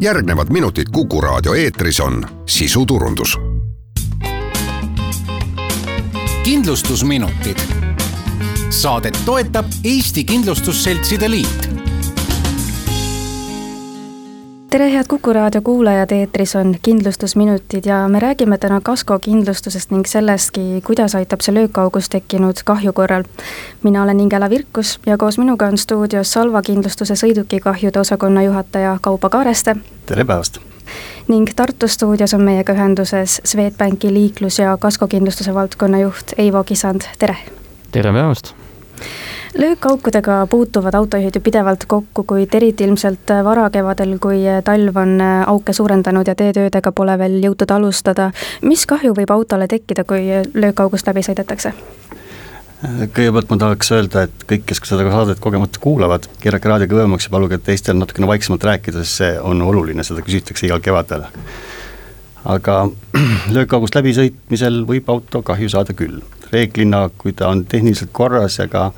järgnevad minutid Kuku raadio eetris on sisuturundus. kindlustusminutid. Saadet toetab Eesti Kindlustusseltside Liit tere, head Kuku raadio kuulajad, eetris on kindlustusminutid ja me räägime täna kaskokindlustusest ning sellestki, kuidas aitab see löökaugus tekkinud kahju korral. mina olen Ingela Virkus ja koos minuga on stuudios Salva kindlustuse sõidukikahjude osakonna juhataja Kaupo Kaareste. tere päevast! ning Tartu stuudios on meiega ühenduses Swedbanki liiklus- ja kaskokindlustuse valdkonna juht Eivo Kisand, tere! tere päevast! Löökaukudega puutuvad autojuhid ju pidevalt kokku, kuid eriti ilmselt varakevadel, kui talv on auke suurendanud ja teetöödega pole veel jõutud alustada. mis kahju võib autole tekkida, kui löökaugust läbi sõidetakse? kõigepealt ma tahaks öelda, et kõik, kes seda saadet kogemata kuulavad, keerake raadio kõvemaks ja paluge teistel natukene vaiksemalt rääkida, sest see on oluline, seda küsitakse igal kevadel. Aga löökaugust läbisõitmisel võib auto kahju saada küll, reeglina, kui ta on tehniliselt korras ja ka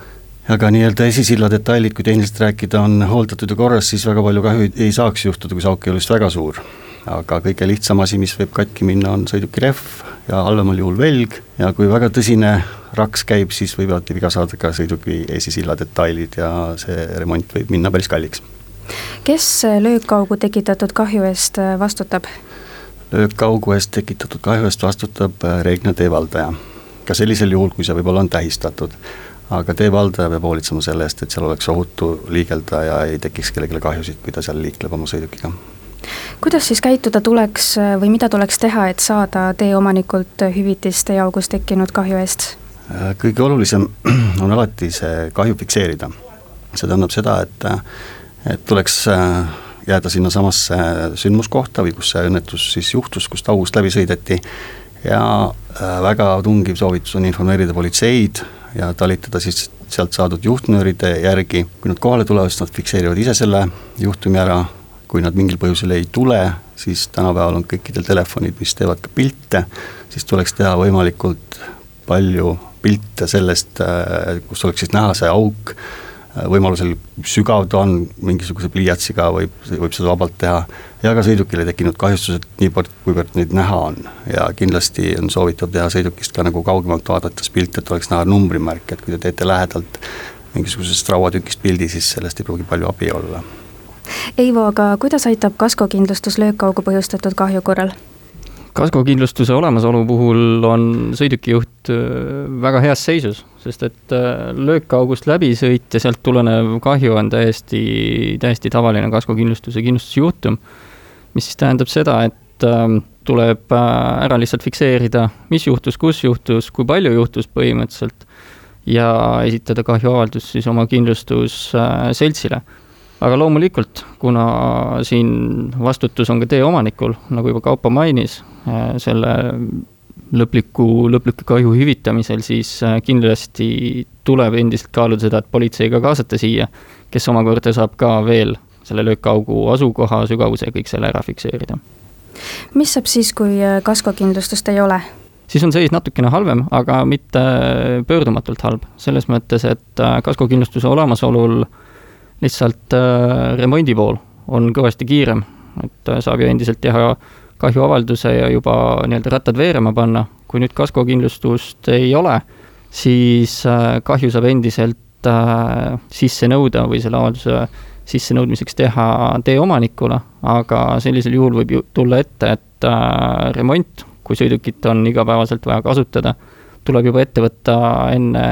aga nii-öelda esisilla detailid, kui tehniliselt rääkida, on hooldatud ja korras, siis väga palju kahju ei saaks juhtuda, kui see auk ei ole just väga suur. aga kõige lihtsam asi, mis võib katki minna, on sõiduki rehv ja halvemal juhul velg ja kui väga tõsine raks käib, siis võivad viga saada ka sõiduki esisilla detailid ja see remont võib minna päris kalliks. kes löökaugu tekitatud kahju eest vastutab? Löökaugu eest tekitatud kahju eest vastutab reeglina teevaldaja. ka sellisel juhul, kui see võib-olla on tähistatud aga teevaldaja peab hoolitsema selle eest, et seal oleks ohutu liigelda ja ei tekiks kellelegi kahjusid, kui ta seal liikleb oma sõidukiga. kuidas siis käituda tuleks või mida tuleks teha, et saada teeomanikult hüvitist teeaugus tekkinud kahju eest? kõige olulisem on alati see kahju fikseerida. see tähendab seda, et, et tuleks jääda sinnasamasse sündmuskohta või kus see õnnetus siis juhtus, kust august läbi sõideti. Ja väga tungiv soovitus on informeerida politseid ja talitada siis sealt saadud juhtnööride järgi, kui nad kohale tulevad, siis nad fikseerivad ise selle juhtumi ära, kui nad mingil põhjusel ei tule, siis tänapäeval on kõikidel telefonid, mis teevad ka pilte, siis tuleks teha võimalikult palju pilte sellest, äh, kus oleks siis näha see auk, äh, võimalusel sügav ta on, mingisuguse pliiatsiga võib, võib seda vabalt teha ja ka sõidukile tekkinud kahjustused niivõrd, kuivõrd neid näha on. ja kindlasti on soovitav teha sõidukist ka nagu kaugemalt vaadates pilt, et oleks näha numbrimärk, et kui te teete lähedalt mingisugusest rauatükist pildi, siis sellest ei pruugi palju abi olla. Eivo, aga kuidas aitab kaskokindlustus löökaugu põhjustatud kahju korral? Kaskokindlustuse olemasolu puhul on sõidukijuht äh, väga heas seisus, sest et äh, löökaugust läbisõit ja sealt tulenev kahju on täiesti, täiesti tavaline kaskokindlustuse kindlustusjuhtum mis siis tähendab seda, et ähm, tuleb äh, ära lihtsalt fikseerida, mis juhtus, kus juhtus, kui palju juhtus põhimõtteliselt ja esitada kahjuavaldus siis oma kindlustusseltsile. Aga loomulikult, kuna siin vastutus on ka tee omanikul, nagu juba Kaupo mainis, äh, selle lõpliku, lõpliku kahju hüvitamisel, siis äh, kindlasti tuleb endiselt kaaluda seda, et politsei ka kaasata siia, kes omakorda saab ka veel selle löökaugu asukoha, sügavuse ja kõik selle ära fikseerida. mis saab siis, kui äh, kaskokindlustust ei ole? siis on seis natukene halvem, aga mitte pöördumatult halb, selles mõttes, et äh, kaskokindlustuse olemasolul lihtsalt äh, remondi pool on kõvasti kiirem, et saab ju endiselt teha kahjuavalduse ja juba nii-öelda rattad veerema panna, kui nüüd kaskokindlustust ei ole, siis kahju saab endiselt sisse nõuda või selle avalduse sissenõudmiseks teha tee omanikule, aga sellisel juhul võib ju tulla ette, et äh, remont, kui sõidukit on igapäevaselt vaja kasutada, tuleb juba ette võtta enne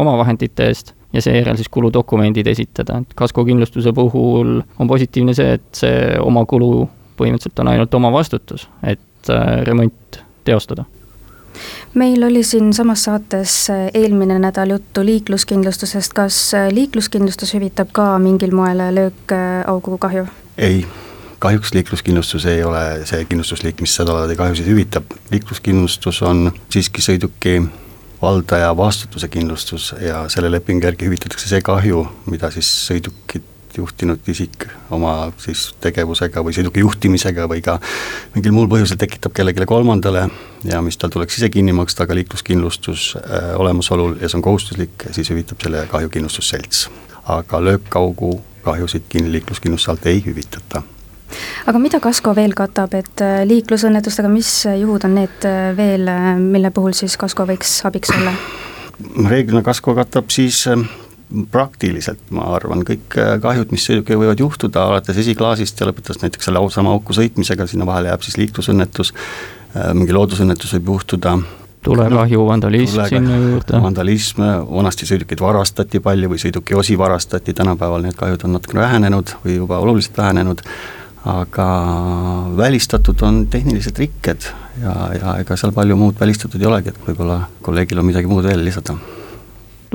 omavahendite eest ja seejärel siis kuludokumendid esitada, et kaskokindlustuse puhul on positiivne see, et see oma kulu põhimõtteliselt on ainult oma vastutus, et äh, remont teostada. Meil oli siinsamas saates eh, eelmine nädal juttu liikluskindlustusest, kas eh, liikluskindlustus hüvitab ka mingil moel löökaugu kahju? ei, kahjuks liikluskindlustus ei ole see kindlustusliik, mis sedalaadi kahjusid hüvitab, liikluskindlustus on siiski sõiduki valdaja vastutuse kindlustus ja selle lepingu järgi hüvitatakse see kahju, mida siis sõidukit juhtinud isik oma siis tegevusega või sõiduki juhtimisega või ka mingil muul põhjusel tekitab kellelegi kolmandale ja mis tal tuleks ise kinni maksta, aga liikluskindlustus äh, olemasolul ja see on kohustuslik, siis hüvitab selle kahju kindlustusselts. aga löökkaugu kahjusid kinni liikluskindlustuse alt ei hüvitata. Aga mida kasko veel katab, et äh, liiklusõnnetustega, mis juhud on need äh, veel, äh, mille puhul siis kasko võiks abiks olla? reeglina kasko katab siis praktiliselt, ma arvan, kõik kahjud, mis sõidukiga võivad juhtuda, alates esiklaasist ja lõpetades näiteks selle sama auku sõitmisega, sinna vahele jääb siis liiklusõnnetus, mingi loodusõnnetus võib juhtuda tulekahju, vandalism tulega, sinna juurde. vandalism, vanasti sõidukeid varastati palju või sõiduki osi varastati, tänapäeval need kahjud on natukene vähenenud või juba oluliselt vähenenud aga välistatud on tehnilised rikked ja, ja ega seal palju muud välistatud ei olegi, et võib-olla kolleegil on midagi muud veel lisada.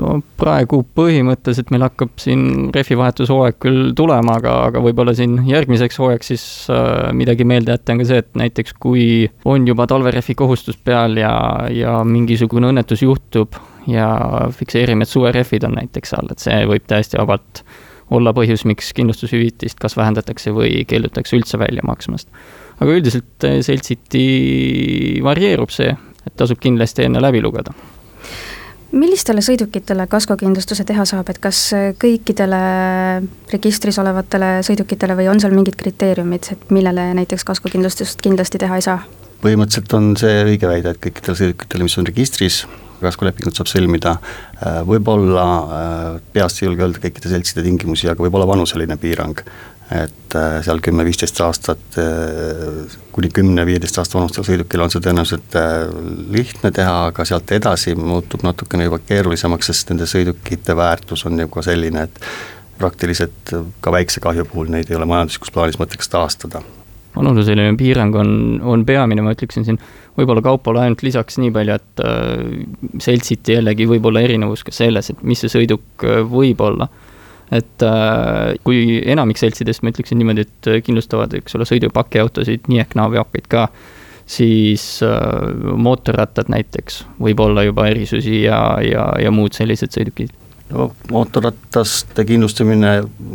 No praegu põhimõtteliselt meil hakkab siin rehvivahetushooaeg küll tulema, aga, aga võib-olla siin järgmiseks hooajaks siis äh, midagi meelde jätta on ka see, et näiteks kui on juba talverehvi kohustus peal ja, ja mingisugune õnnetus juhtub ja fikseerime, et suverehvid on näiteks all, et see võib täiesti vabalt olla põhjus, miks kindlustushüvitist kas vähendatakse või keeldutakse üldse välja maksmast. aga üldiselt eh, seltsiti varieerub see, et tasub kindlasti enne läbi lugeda millistele sõidukitele kaskokindlustuse teha saab, et kas kõikidele registris olevatele sõidukitele või on seal mingid kriteeriumid, et millele näiteks kaskokindlustust kindlasti teha ei saa? Põhimõtteliselt on see õige väide, et kõikidele sõidukitele, mis on registris, kaskolepingut saab sõlmida, äh, võib-olla, äh, peast ei julge öelda kõikide seltside tingimusi, aga võib olla vanuseline piirang. et äh, seal kümme-viisteist aastat, kuni kümne-viieteist aasta vanustel sõidukil on see tõenäoliselt lihtne teha, aga sealt edasi muutub natukene juba keerulisemaks, sest nende sõidukite väärtus on juba selline, et praktiliselt ka väikse kahju puhul neid ei ole majanduslikus plaanis mõtteks taastada vanuseline piirang on, on peamine, ma ütleksin siin võib-olla Kaupole ainult lisaks nii palju, et äh, seltsiti jällegi võib olla erinevus ka selles, et mis see sõiduk äh, võib olla. et äh, kui enamik seltsidest, ma ütleksin niimoodi, et äh, kindlustavad, eks ole, sõidupakiautosid, nii ehk naa veokeid ka, siis äh, mootorrattad näiteks, võib olla juba erisusi ja, ja, ja muud sellised sõidukid no mootorrataste kindlustamine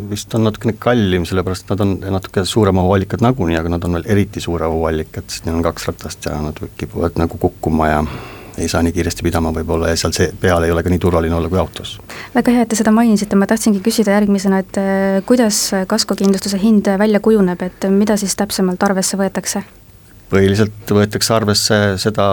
vist on natukene kallim, sellepärast nad on natuke suurema ohuallikad nagunii, aga nad on veel eriti suure ohuallikad, sest neil on kaks ratast ja nad kipuvad nagu kukkuma ja ei saa nii kiiresti pidama võib-olla ja seal see peal ei ole ka nii turvaline olla kui autos. väga hea, et te seda mainisite, ma tahtsingi küsida järgmisena, et eh, kuidas kaskokindlustuse hind välja kujuneb, et mida siis täpsemalt arvesse võetakse? põhiliselt võetakse arvesse seda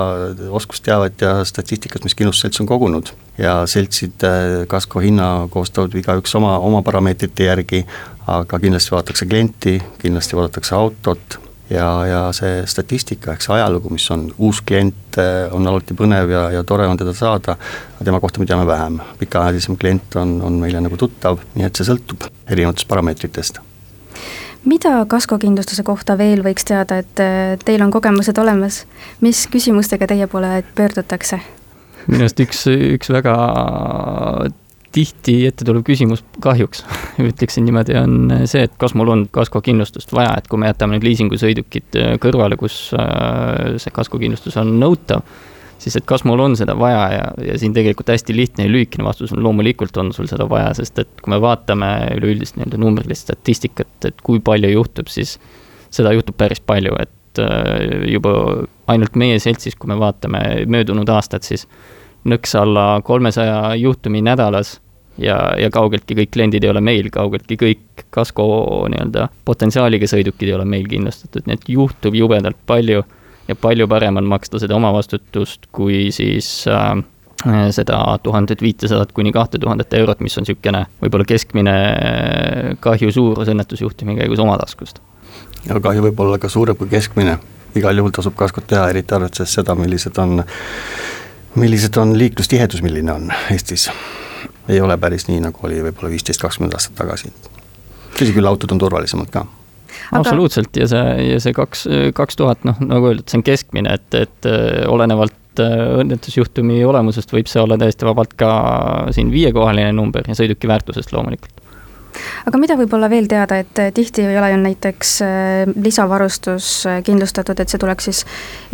oskusteavet ja statistikat, mis kindlustusselts on kogunud ja seltsid kasko hinna koostavad igaüks oma, oma parameetrite järgi, aga kindlasti vaadatakse klienti, kindlasti vaadatakse autot ja, ja see statistika ehk see ajalugu, mis on uus klient, on alati põnev ja, ja tore on teda saada, tema kohta me teame vähem. pikaajalisem klient on, on meile nagu tuttav, nii et see sõltub erinevatest parameetritest mida kaskokindlustuse kohta veel võiks teada, et äh, teil on kogemused olemas, mis küsimustega teie poole pöördutakse? Minu arust üks, üks väga tihti ette tulev küsimus kahjuks, ütleksin niimoodi, on see, et kas mul on kaskokindlustust vaja, et kui me jätame nüüd liisingusõidukid äh, kõrvale, kus äh, see kaskokindlustus on nõutav siis et kas mul on seda vaja ja, ja siin tegelikult hästi lihtne ja lühikene vastus on loomulikult on sul seda vaja, sest et kui me vaatame üleüldist nii-öelda numbrilist statistikat, et kui palju juhtub, siis seda juhtub päris palju, et äh, juba ainult meie seltsis, kui me vaatame möödunud aastat, siis nõks alla kolmesaja juhtumi nädalas ja, ja kaugeltki kõik kliendid ei ole meil, kaugeltki kõik kasko nii-öelda potentsiaaliga sõidukid ei ole meil kindlustatud, nii et juhtub jubedalt palju ja palju parem on maksta seda omavastutust, kui siis äh, seda tuhandet viitesadat kuni kahte tuhandet eurot, mis on niisugune võib-olla keskmine kahju suurus õnnetusjuhtumi käigus oma taskust. Ja kahju võib olla ka suurem kui keskmine, igal juhul tasub kaskot teha, eriti arvestades seda, millised on, millised on liiklustihedus, milline on Eestis. ei ole päris nii, nagu oli võib-olla viisteist, kakskümmend aastat tagasi. tõsi küll, autod on turvalisemad ka Aga... absoluutselt ja see, ja see kaks, kaks tuhat, noh, nagu öeldud, see on keskmine, et, et äh, olenevalt äh, õnnetusjuhtumi olemusest võib see olla täiesti vabalt ka siin viiekohaline number ja sõiduki väärtusest loomulikult aga mida võib-olla veel teada, et äh, tihti ei ole ju näiteks äh, lisavarustus äh, kindlustatud, et see tuleks siis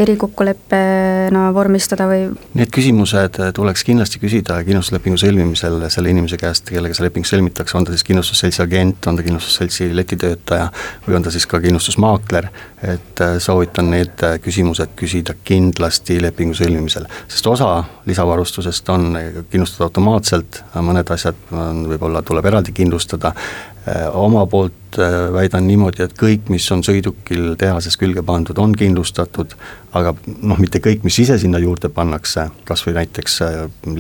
erikokkuleppena vormistada või? Need küsimused tuleks kindlasti küsida kindlustuslepingu sõlmimisel selle inimese käest, kellega see leping sõlmitakse, on ta siis kindlustusseltsi agent, on ta kindlustusseltsi letitöötaja või on ta siis ka kindlustusmaakler, et soovitan need küsimused küsida kindlasti lepingu sõlmimisel, sest osa lisavarustusest on kindlustatud automaatselt, mõned asjad on, võib-olla tuleb eraldi kindlustada. Oma poolt väidan niimoodi, et kõik, mis on sõidukil tehases külge pandud, on kindlustatud, aga noh, mitte kõik, mis ise sinna juurde pannakse, kas või näiteks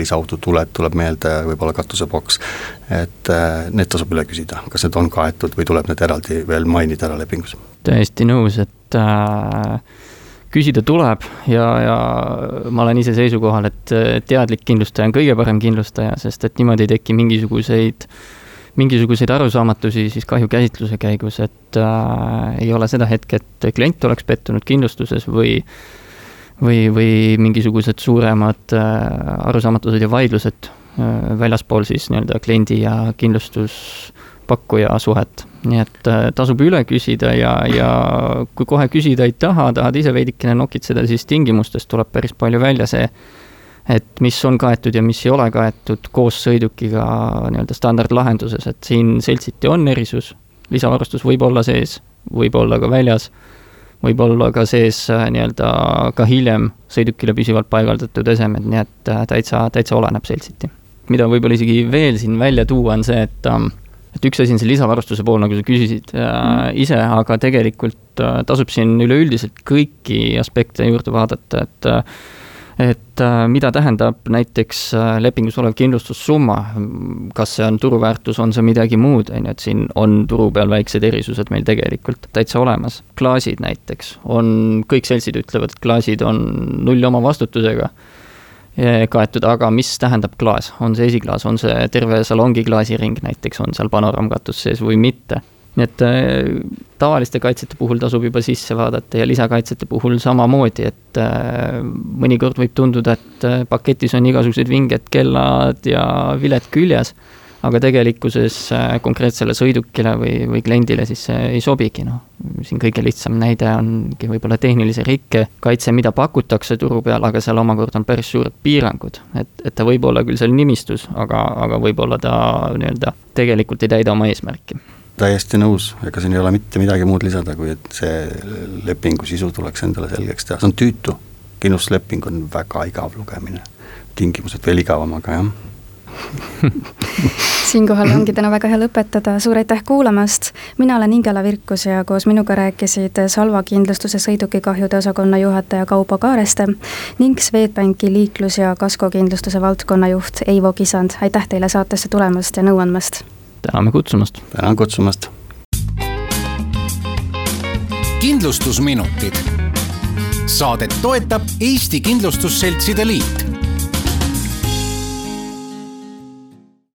lisaautotuled tuleb meelde, võib-olla katusepoks, et need tasub üle küsida, kas need on kaetud või tuleb need eraldi veel mainida ära lepingus. täiesti nõus, et äh küsida tuleb ja, ja ma olen ise seisukohal, et teadlik kindlustaja on kõige parem kindlustaja, sest et niimoodi ei teki mingisuguseid, mingisuguseid arusaamatusi siis kahjukäsitluse käigus, et äh, ei ole seda hetke, et klient oleks pettunud kindlustuses või või, või mingisugused suuremad äh, arusaamatused ja vaidlused äh, väljaspool siis nii-öelda kliendi ja kindlustuspakkuja suhet. Nii et äh, tasub üle küsida ja, ja kui kohe küsida ei taha, tahad ise veidikene nokitseda, siis tingimustest tuleb päris palju välja see, et mis on kaetud ja mis ei ole kaetud koos sõidukiga nii-öelda standardlahenduses, et siin seltsiti on erisus, lisavarustus võib olla sees, võib olla ka väljas, võib olla ka sees äh, nii-öelda ka hiljem sõidukile püsivalt paigaldatud esemed, nii et äh, täitsa, täitsa oleneb seltsiti. mida võib-olla isegi veel siin välja tuua, on see, et ähm, et üks asi on see lisavarustuse pool, nagu sa küsisid äh, mm. ise, aga tegelikult tasub siin üleüldiselt kõiki aspekte juurde vaadata, et et äh, mida tähendab näiteks äh, lepingus olev kindlustussumma, kas see on turuväärtus, on see midagi muud, on ju, et siin on turu peal väiksed erisused meil tegelikult täitsa olemas. klaasid näiteks on, kõik seltsid ütlevad, et klaasid on null oma vastutusega kaetud, aga mis tähendab klaas, on see esiklaas, on see terve salongi klaasiring näiteks, on seal panoraamkatus sees või mitte. Nii et äh, tavaliste kaitsete puhul tasub juba sisse vaadata ja lisakaitsete puhul samamoodi, et äh, mõnikord võib tunduda, et äh, paketis on igasugused vinged kellad ja viled küljes aga tegelikkuses konkreetsele sõidukile või, või kliendile siis see ei sobigi, noh. siin kõige lihtsam näide ongi võib-olla tehnilise rikke kaitse, mida pakutakse turu peal, aga seal omakorda on päris suured piirangud. et, et ta võib olla küll seal nimistus, aga, aga võib-olla ta nii-öelda tegelikult ei täida oma eesmärki täiesti nõus, ega siin ei ole mitte midagi muud lisada, kui et see lepingu sisu tuleks endale selgeks teha, see on tüütu. kindlustusleping on väga igav lugemine, tingimused veel igavam, aga jah siinkohal ongi täna väga hea lõpetada, suur aitäh kuulamast. mina olen Ingela Virkus ja koos minuga rääkisid Salva kindlustuse sõidukikahjude osakonna juhataja Kaupo Kaareste ning Swedbanki liiklus- ja kaskokindlustuse valdkonna juht Eivo Kisand. aitäh teile saatesse tulemast ja nõu andmast. Täname kutsumast. tänan kutsumast. kindlustusminutid. saadet toetab Eesti Kindlustusseltside Liit